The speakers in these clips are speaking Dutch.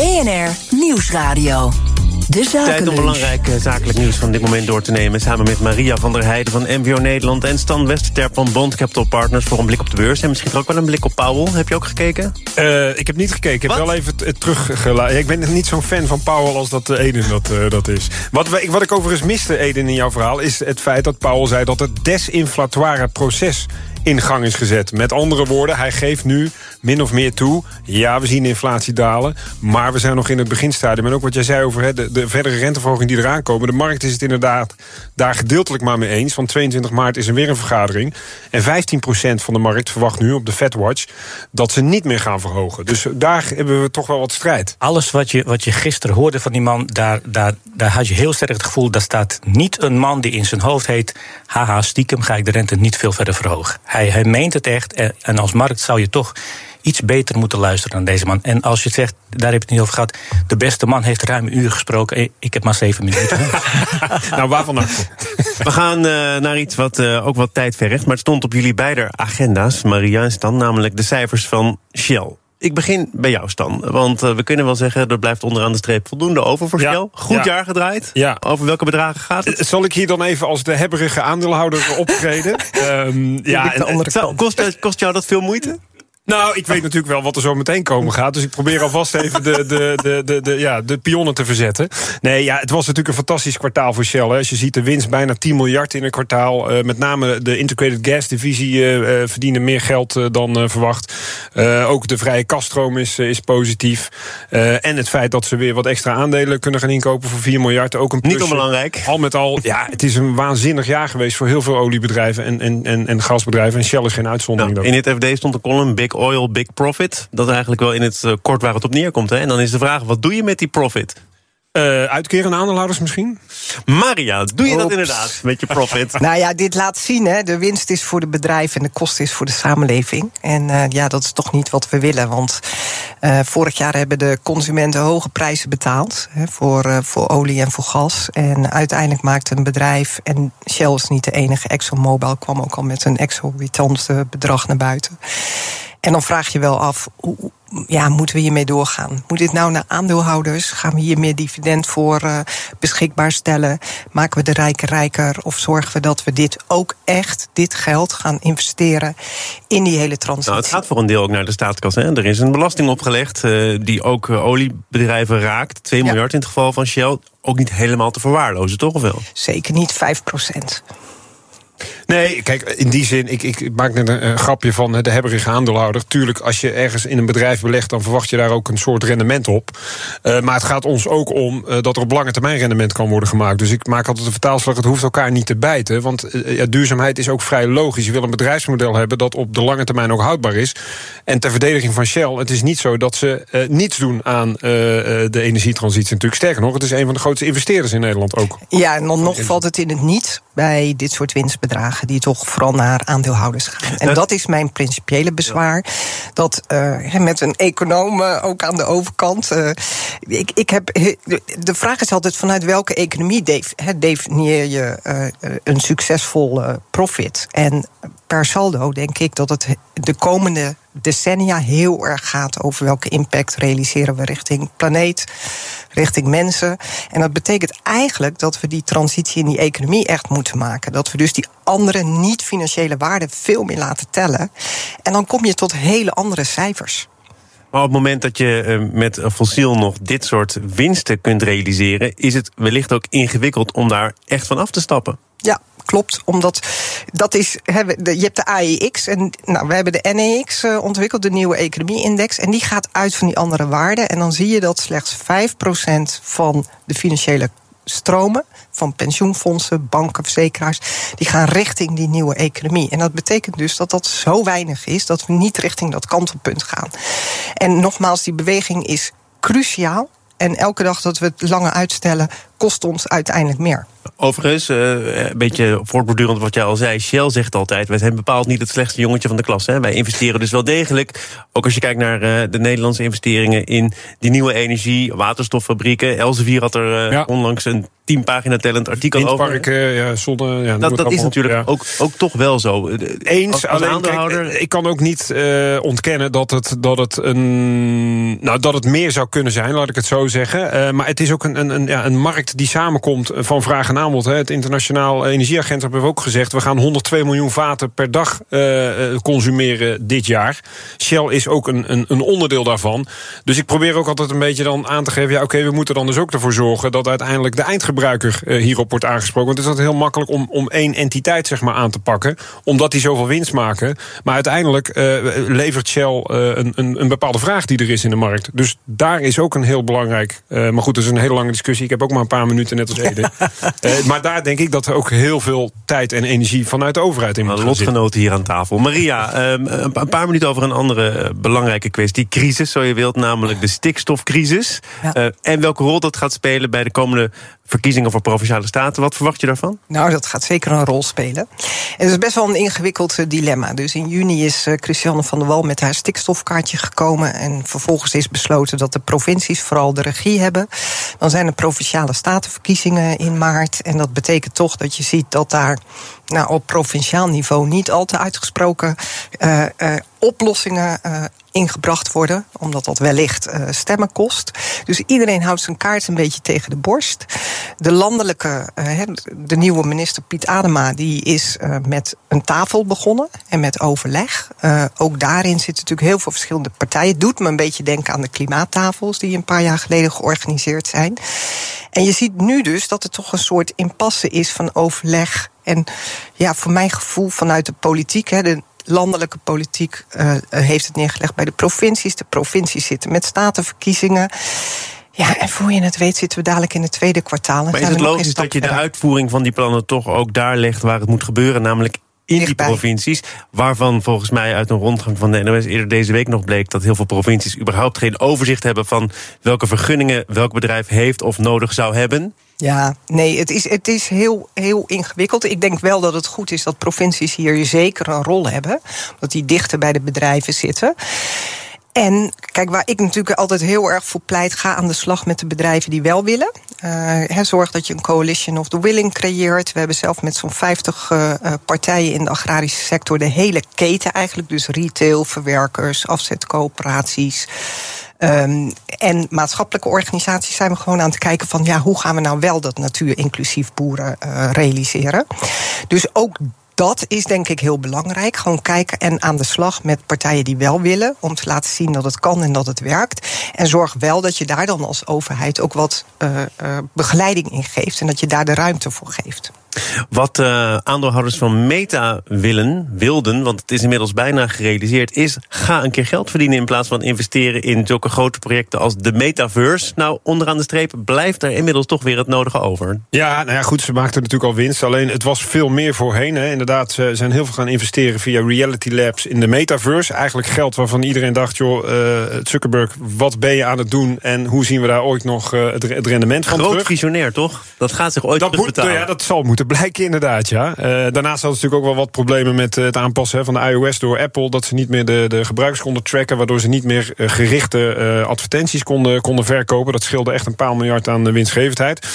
BNR Nieuwsradio. De Tijd om belangrijk eh, zakelijk nieuws van dit moment door te nemen. Samen met Maria van der Heijden van MVO Nederland... en Stan Westerterp van Bond Capital Partners... voor een blik op de beurs. En misschien ook wel een blik op Powell. Heb je ook gekeken? Uh, ik heb niet gekeken. Ik heb wel even teruggelaten. Ik ben niet zo'n fan van Powell als dat Eden dat, uh, dat is. Wat, wat ik overigens miste, Eden, in jouw verhaal... is het feit dat Powell zei dat het desinflatoire proces in gang is gezet. Met andere woorden, hij geeft nu min of meer toe... ja, we zien inflatie dalen, maar we zijn nog in het beginstadium. En ook wat jij zei over de, de verdere renteverhoging die eraan komen... de markt is het inderdaad daar gedeeltelijk maar mee eens. Van 22 maart is er weer een vergadering. En 15% van de markt verwacht nu op de FedWatch... dat ze niet meer gaan verhogen. Dus daar hebben we toch wel wat strijd. Alles wat je, wat je gisteren hoorde van die man... Daar, daar, daar had je heel sterk het gevoel... dat staat niet een man die in zijn hoofd heet... haha, stiekem ga ik de rente niet veel verder verhogen. Hij, hij meent het echt. En als markt zou je toch iets beter moeten luisteren naar deze man. En als je zegt, daar heb je het niet over gehad... de beste man heeft ruim een uur gesproken. Ik heb maar zeven minuten. nou, waarvan dan? We gaan uh, naar iets wat uh, ook wat tijd vergt. Maar het stond op jullie beide agenda's, Maria en Stan... namelijk de cijfers van Shell. Ik begin bij jou, Stan. Want uh, we kunnen wel zeggen, er blijft onderaan de streep voldoende over voor Shell. Goed ja. jaar gedraaid. Ja. Over welke bedragen gaat het? Zal ik hier dan even als de hebberige aandeelhouder optreden? um, ja, en, kost, kost jou dat veel moeite? Nou, ik weet natuurlijk wel wat er zo meteen komen gaat. Dus ik probeer alvast even de, de, de, de, de, ja, de pionnen te verzetten. Nee, ja, het was natuurlijk een fantastisch kwartaal voor Shell. Hè. Als je ziet de winst bijna 10 miljard in een kwartaal. Uh, met name de Integrated Gas divisie uh, verdiende meer geld uh, dan verwacht. ook de vrije kaststroom is, is positief. en het feit dat ze weer wat extra aandelen kunnen gaan inkopen voor 4 miljard. Ook een plus. Niet onbelangrijk. Al met al, ja, het is een waanzinnig jaar geweest voor heel veel oliebedrijven en, en, en, en gasbedrijven. En Shell is geen uitzondering. Nou, in het FD stond een column Big Oil, Big Profit. Dat is eigenlijk wel in het uh, kort waar het op neerkomt. Hè? En dan is de vraag, wat doe je met die profit? Uh, uitkeren aandeelhouders misschien? Maria, doe je dat inderdaad met je profit? nou ja, dit laat zien, hè. de winst is voor de bedrijven en de kosten is voor de samenleving. En uh, ja, dat is toch niet wat we willen. Want uh, vorig jaar hebben de consumenten hoge prijzen betaald hè, voor, voor olie en voor gas. En uiteindelijk maakte een bedrijf, en Shell is niet de enige, ExxonMobil kwam ook al met een exorbitant bedrag naar buiten. En dan vraag je wel af, hoe, ja, moeten we hiermee doorgaan? Moet dit nou naar aandeelhouders? Gaan we hier meer dividend voor uh, beschikbaar stellen? Maken we de rijken rijker? Of zorgen we dat we dit ook echt, dit geld, gaan investeren in die hele transitie? Nou, het gaat voor een deel ook naar de staatskas. Hè? Er is een belasting opgelegd uh, die ook uh, oliebedrijven raakt. 2 ja. miljard in het geval van Shell. Ook niet helemaal te verwaarlozen, toch of wel? Zeker niet 5 procent. Nee, kijk, in die zin, ik, ik maak net een, grapje van de hebberige aandeelhouder. Tuurlijk, als je ergens in een bedrijf belegt, dan verwacht je daar ook een soort rendement op. Uh, maar het gaat ons ook om uh, dat er op lange termijn rendement kan worden gemaakt. Dus ik maak altijd de vertaalslag, het hoeft elkaar niet te bijten. Want uh, ja, duurzaamheid is ook vrij logisch. Je wil een bedrijfsmodel hebben dat op de lange termijn ook houdbaar is. En ter verdediging van Shell, het is niet zo dat ze niets doen aan de energietransitie. Natuurlijk sterker nog, het is een van de grootste investeerders in Nederland ook. Ja, en dan nog valt het in het niet bij dit soort winstbedragen die toch vooral naar aandeelhouders gaan. En dat is mijn principiële bezwaar. Dat uh, met een econoom uh, ook aan de overkant. Uh, ik, ik heb, de vraag is altijd vanuit welke economie definieer je een succesvol profit. En per saldo denk ik dat het de komende decennia heel erg gaat over welke impact realiseren we richting planeet, richting mensen. En dat betekent eigenlijk dat we die transitie in die economie echt moeten maken. Dat we dus die andere niet-financiële waarden veel meer laten tellen. En dan kom je tot hele andere cijfers. Maar op het moment dat je met fossiel nog dit soort winsten kunt realiseren, is het wellicht ook ingewikkeld om daar echt van af te stappen. Ja, klopt. Omdat dat is. je hebt de AEX en nou, we hebben de NEX eh, ontwikkeld, de nieuwe economie-index. En die gaat uit van die andere waarden. En dan zie je dat slechts 5% van de financiële stromen van pensioenfondsen, banken, verzekeraars, die gaan richting die nieuwe economie. En dat betekent dus dat dat zo weinig is dat we niet richting dat kantelpunt gaan. En nogmaals, die beweging is cruciaal. En elke dag dat we het langer uitstellen, kost ons uiteindelijk meer. Overigens, uh, een beetje voortbordurend wat jij al zei. Shell zegt altijd, wij zijn bepaald niet het slechtste jongetje van de klas. Hè. Wij investeren dus wel degelijk, ook als je kijkt naar uh, de Nederlandse investeringen... in die nieuwe energie, waterstoffabrieken. Elsevier had er uh, ja. onlangs een tien pagina tellend artikel Windparken, over. ja, zonne, ja, dat dat is natuurlijk ja. ook, ook toch wel zo. Eens, als, als alleen kijk, ik kan ook niet uh, ontkennen dat het, dat, het een, nou, dat het meer zou kunnen zijn, laat ik het zo zeggen. Uh, maar het is ook een, een, een, ja, een markt die samenkomt van vraag en aanbod. Het Internationaal Energieagentschap heeft ook gezegd... we gaan 102 miljoen vaten per dag uh, consumeren dit jaar. Shell is ook een, een, een, onderdeel daarvan. Dus ik probeer ook altijd een beetje dan aan te geven... ja, oké, we moeten dan dus ook ervoor zorgen... dat uiteindelijk de eindgebruiker gebruiker hierop wordt aangesproken. Want het is altijd heel makkelijk om, om één entiteit zeg maar, aan te pakken. Omdat die zoveel winst maken. Maar uiteindelijk levert Shell een, een, een, bepaalde vraag die er is in de markt. Dus daar is ook een heel belangrijk. maar goed, dat is een hele lange discussie. Ik heb ook maar een paar minuten net als Ede. maar daar denk ik dat er ook heel veel tijd en energie vanuit de overheid in moet Lotgenoten hier aan tafel. Maria, um, een paar minuten over een andere belangrijke kwestie. Crisis, zo je wilt, namelijk de stikstofcrisis. Ja. en welke rol dat gaat spelen bij de komende verkiezingen voor provinciale staten. Wat verwacht je daarvan? Nou, dat gaat zeker een rol spelen. het is best wel een ingewikkeld uh, dilemma. Dus in juni is uh, Christiane van der Wal met haar stikstofkaartje gekomen. En vervolgens is besloten dat de provincies vooral de regie hebben. Dan zijn er provinciale statenverkiezingen in maart. En dat betekent toch dat je ziet dat daar nou, op provinciaal niveau niet al te uitgesproken uh, oplossingen uh, ingebracht worden, omdat dat wellicht stemmen kost. Dus iedereen houdt zijn kaart een beetje tegen de borst. De landelijke, de nieuwe minister Piet Adema, die is met een tafel begonnen en met overleg. ook daarin zitten natuurlijk heel veel verschillende partijen. Doet me een beetje denken aan de klimaattafels die een paar jaar geleden georganiseerd zijn. En je ziet nu dus dat er toch een soort impasse is van overleg en ja, voor mijn gevoel vanuit de politiek, hè, de landelijke politiek uh, heeft het neergelegd bij de provincies. De provincies zitten met statenverkiezingen. Ja, en voor je het weet zitten we dadelijk in het tweede kwartaal. Maar is het logisch dat je de uitvoering van die plannen toch ook daar legt waar het moet gebeuren, namelijk in die provincies. Waarvan volgens mij uit een rondgang van de NOS eerder deze week nog bleek dat heel veel provincies überhaupt geen overzicht hebben van welke vergunningen welk bedrijf heeft of nodig zou hebben. Ja, nee, het is, het is heel, heel ingewikkeld. Ik denk wel dat het goed is dat provincies hier zeker een rol hebben. Dat die dichter bij de bedrijven zitten. En kijk, waar ik natuurlijk altijd heel erg voor pleit, ga aan de slag met de bedrijven die wel willen. Uh, zorg dat je een coalition of the willing creëert. We hebben zelf met zo'n 50 uh, partijen in de agrarische sector de hele keten eigenlijk. Dus retail, verwerkers, afzetcoöperaties. Um, en maatschappelijke organisaties zijn we gewoon aan het kijken van ja, hoe gaan we nou wel dat natuur inclusief boeren uh, realiseren. Dus ook dat is denk ik heel belangrijk. Gewoon kijken en aan de slag met partijen die wel willen. Om te laten zien dat het kan en dat het werkt. En zorg wel dat je daar dan als overheid ook wat uh, uh, begeleiding in geeft. En dat je daar de ruimte voor geeft. Wat uh, aandeelhouders van Meta willen, wilden, want het is inmiddels bijna gerealiseerd, is ga een keer geld verdienen in plaats van investeren in zulke grote projecten als de Metaverse. Nou, onderaan de streep blijft er inmiddels toch weer het nodige over. Ja, nou ja, goed, ze maakten natuurlijk al winst. Alleen het was veel meer voorheen. Hè. Inderdaad, ze zijn heel veel gaan investeren via Reality Labs in de Metaverse. Eigenlijk geld waarvan iedereen dacht, joh, uh, Zuckerberg, wat ben je aan het doen en hoe zien we daar ooit nog uh, het, rendement van Groot terug? visionair, toch? Dat gaat zich ooit dat moet, betalen. Ja, dat zal moeten te inderdaad. Ja. Uh, daarnaast hadden ze natuurlijk ook wel wat problemen met het aanpassen van de iOS door Apple. Dat ze niet meer de, de gebruikers konden tracken, waardoor ze niet meer uh, gerichte advertenties konden, konden verkopen. Dat scheelde echt een paar miljard aan de winstgevendheid.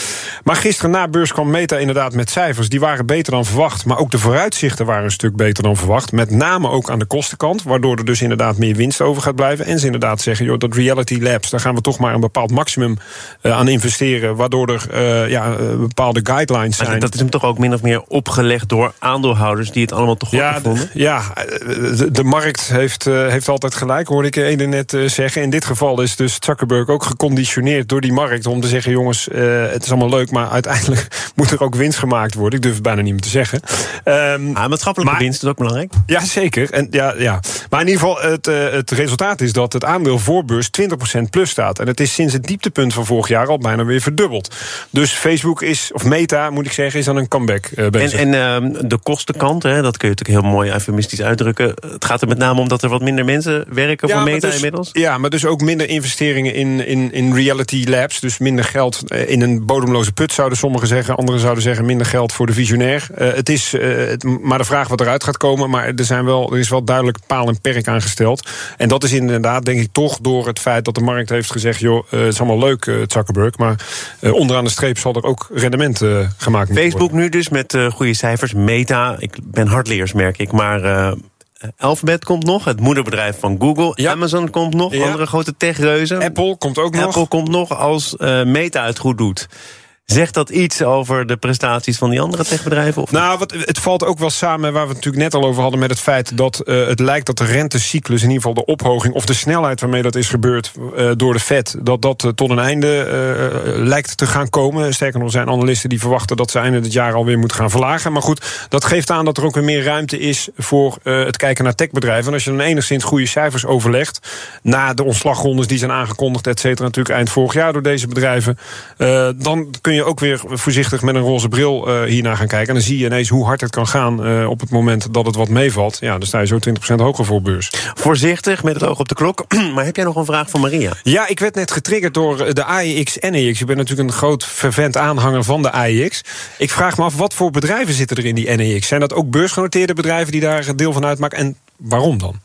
Maar gisteren na beurs kwam Meta inderdaad met cijfers. Die waren beter dan verwacht. Maar ook de vooruitzichten waren een stuk beter dan verwacht. Met name ook aan de kostenkant. Waardoor er dus inderdaad meer winst over gaat blijven. En ze inderdaad zeggen, joh, dat Reality Labs, daar gaan we toch maar een bepaald maximum aan investeren. Waardoor er ja, bepaalde guidelines zijn. Dat is hem toch ook min of meer opgelegd door aandeelhouders die het allemaal toch goed ja, vonden? Ja, de, de, markt heeft, uh, heeft altijd gelijk, hoorde ik ene net uh, zeggen. In dit geval is dus Zuckerberg ook geconditioneerd door die markt om te zeggen: jongens, uh, het is allemaal leuk, maar uiteindelijk moet er ook winst gemaakt worden. Ik durf het bijna niet meer te zeggen. Um, ah, maatschappelijke maar, winst is ook belangrijk. Ja, zeker. En, ja, ja. Maar in ieder geval, het, het resultaat is dat het aandeel voorbeurs 20% plus staat. En het is sinds het dieptepunt van vorig jaar al bijna weer verdubbeld. Dus Facebook is, of Meta moet ik zeggen, is aan een comeback uh, bezig. En, en uh, de kostenkant, hè, dat kun je natuurlijk heel mooi eufemistisch uitdrukken. Het gaat er met name om dat er wat minder mensen werken voor Meta dus, inmiddels. Ja, maar dus ook minder investeringen in, in, in reality labs. Dus minder geld in een bodemloze put, zouden sommigen zeggen. Anderen zouden zeggen minder geld voor de visionair. Uh, het is het, maar de vraag wat eruit gaat komen. Maar er, zijn wel, er is wel duidelijk paal en perk aangesteld. En dat is inderdaad, denk ik, toch door het feit dat de markt heeft gezegd: joh, het is allemaal leuk, Zuckerberg. Maar onderaan de streep zal er ook rendement gemaakt worden. Facebook nu dus met uh, goede cijfers. Meta, ik ben hardleers, merk ik. Maar uh, Alphabet komt nog, het moederbedrijf van Google. Ja. Amazon komt nog, ja. andere grote techreuzen. Apple komt ook nog. Apple komt nog als uh, Meta het goed doet. Zegt dat iets over de prestaties van die andere techbedrijven? Of nou, wat, het valt ook wel samen waar we het natuurlijk net al over hadden... met het feit dat uh, het lijkt dat de rentecyclus... in ieder geval de ophoging of de snelheid waarmee dat is gebeurd... Uh, door de Fed, dat dat uh, tot een einde lijkt te gaan komen. Sterker nog, zijn analisten die verwachten... dat ze einde dit jaar alweer moeten gaan verlagen. Maar goed, dat geeft aan dat er ook weer meer ruimte is... voor het kijken naar techbedrijven. En als je dan enigszins goede cijfers overlegt... na de ontslagrondes die zijn aangekondigd, et cetera... natuurlijk eind vorig jaar door deze bedrijven... dan kun je je ook weer voorzichtig met een roze bril uh, hiernaar gaan kijken. En dan zie je ineens hoe hard het kan gaan uh, op het moment dat het wat meevalt. Ja, dan sta je zo 20% hoger voor beurs. Voorzichtig, met het oog op de klok. maar heb jij nog een vraag voor Maria? Ja, ik werd net getriggerd door de AEX NEX. Ik ben natuurlijk een groot vervent aanhanger van de AEX. Ik vraag me af, wat voor bedrijven zitten er in die NEX? Zijn dat ook beursgenoteerde bedrijven die daar deel van uitmaken? En waarom dan?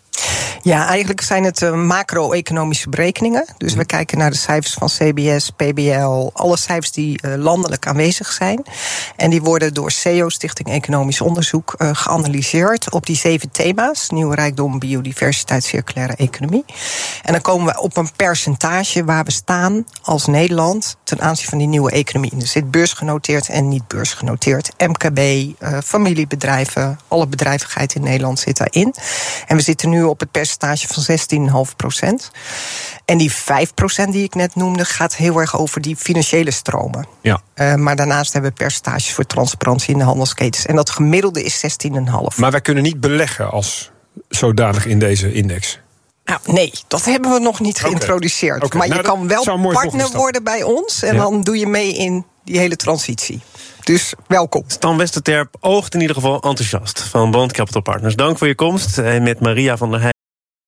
Ja, eigenlijk zijn het uh, macro-economische berekeningen. Dus we kijken naar de cijfers van CBS, PBL, alle cijfers die uh, landelijk aanwezig zijn. En die worden door CEO, Stichting Economisch Onderzoek, uh, geanalyseerd op die zeven thema's: nieuwe rijkdom, biodiversiteit, circulaire economie. En dan komen we op een percentage waar we staan als Nederland ten aanzien van die nieuwe economie. Er zit beursgenoteerd en niet beursgenoteerd. MKB, familiebedrijven, alle bedrijvigheid in Nederland zit daarin. En we zitten nu op het percentage van 16,5 procent. En die 5 procent die ik net noemde, gaat heel erg over die financiële stromen. Ja. Uh, maar daarnaast hebben we percentages voor transparantie in de handelsketens. En dat gemiddelde is 16,5. Maar wij kunnen niet beleggen als zodanig in deze index. Nou, nee, dat hebben we nog niet geïntroduceerd. Okay. Okay. Maar nou, je kan wel partner worden bij ons. En ja. dan doe je mee in die hele transitie. Dus welkom. Stan Westerterp oogt in ieder geval enthousiast van Bond Capital Partners. Dank voor je komst. En met Maria van der Heij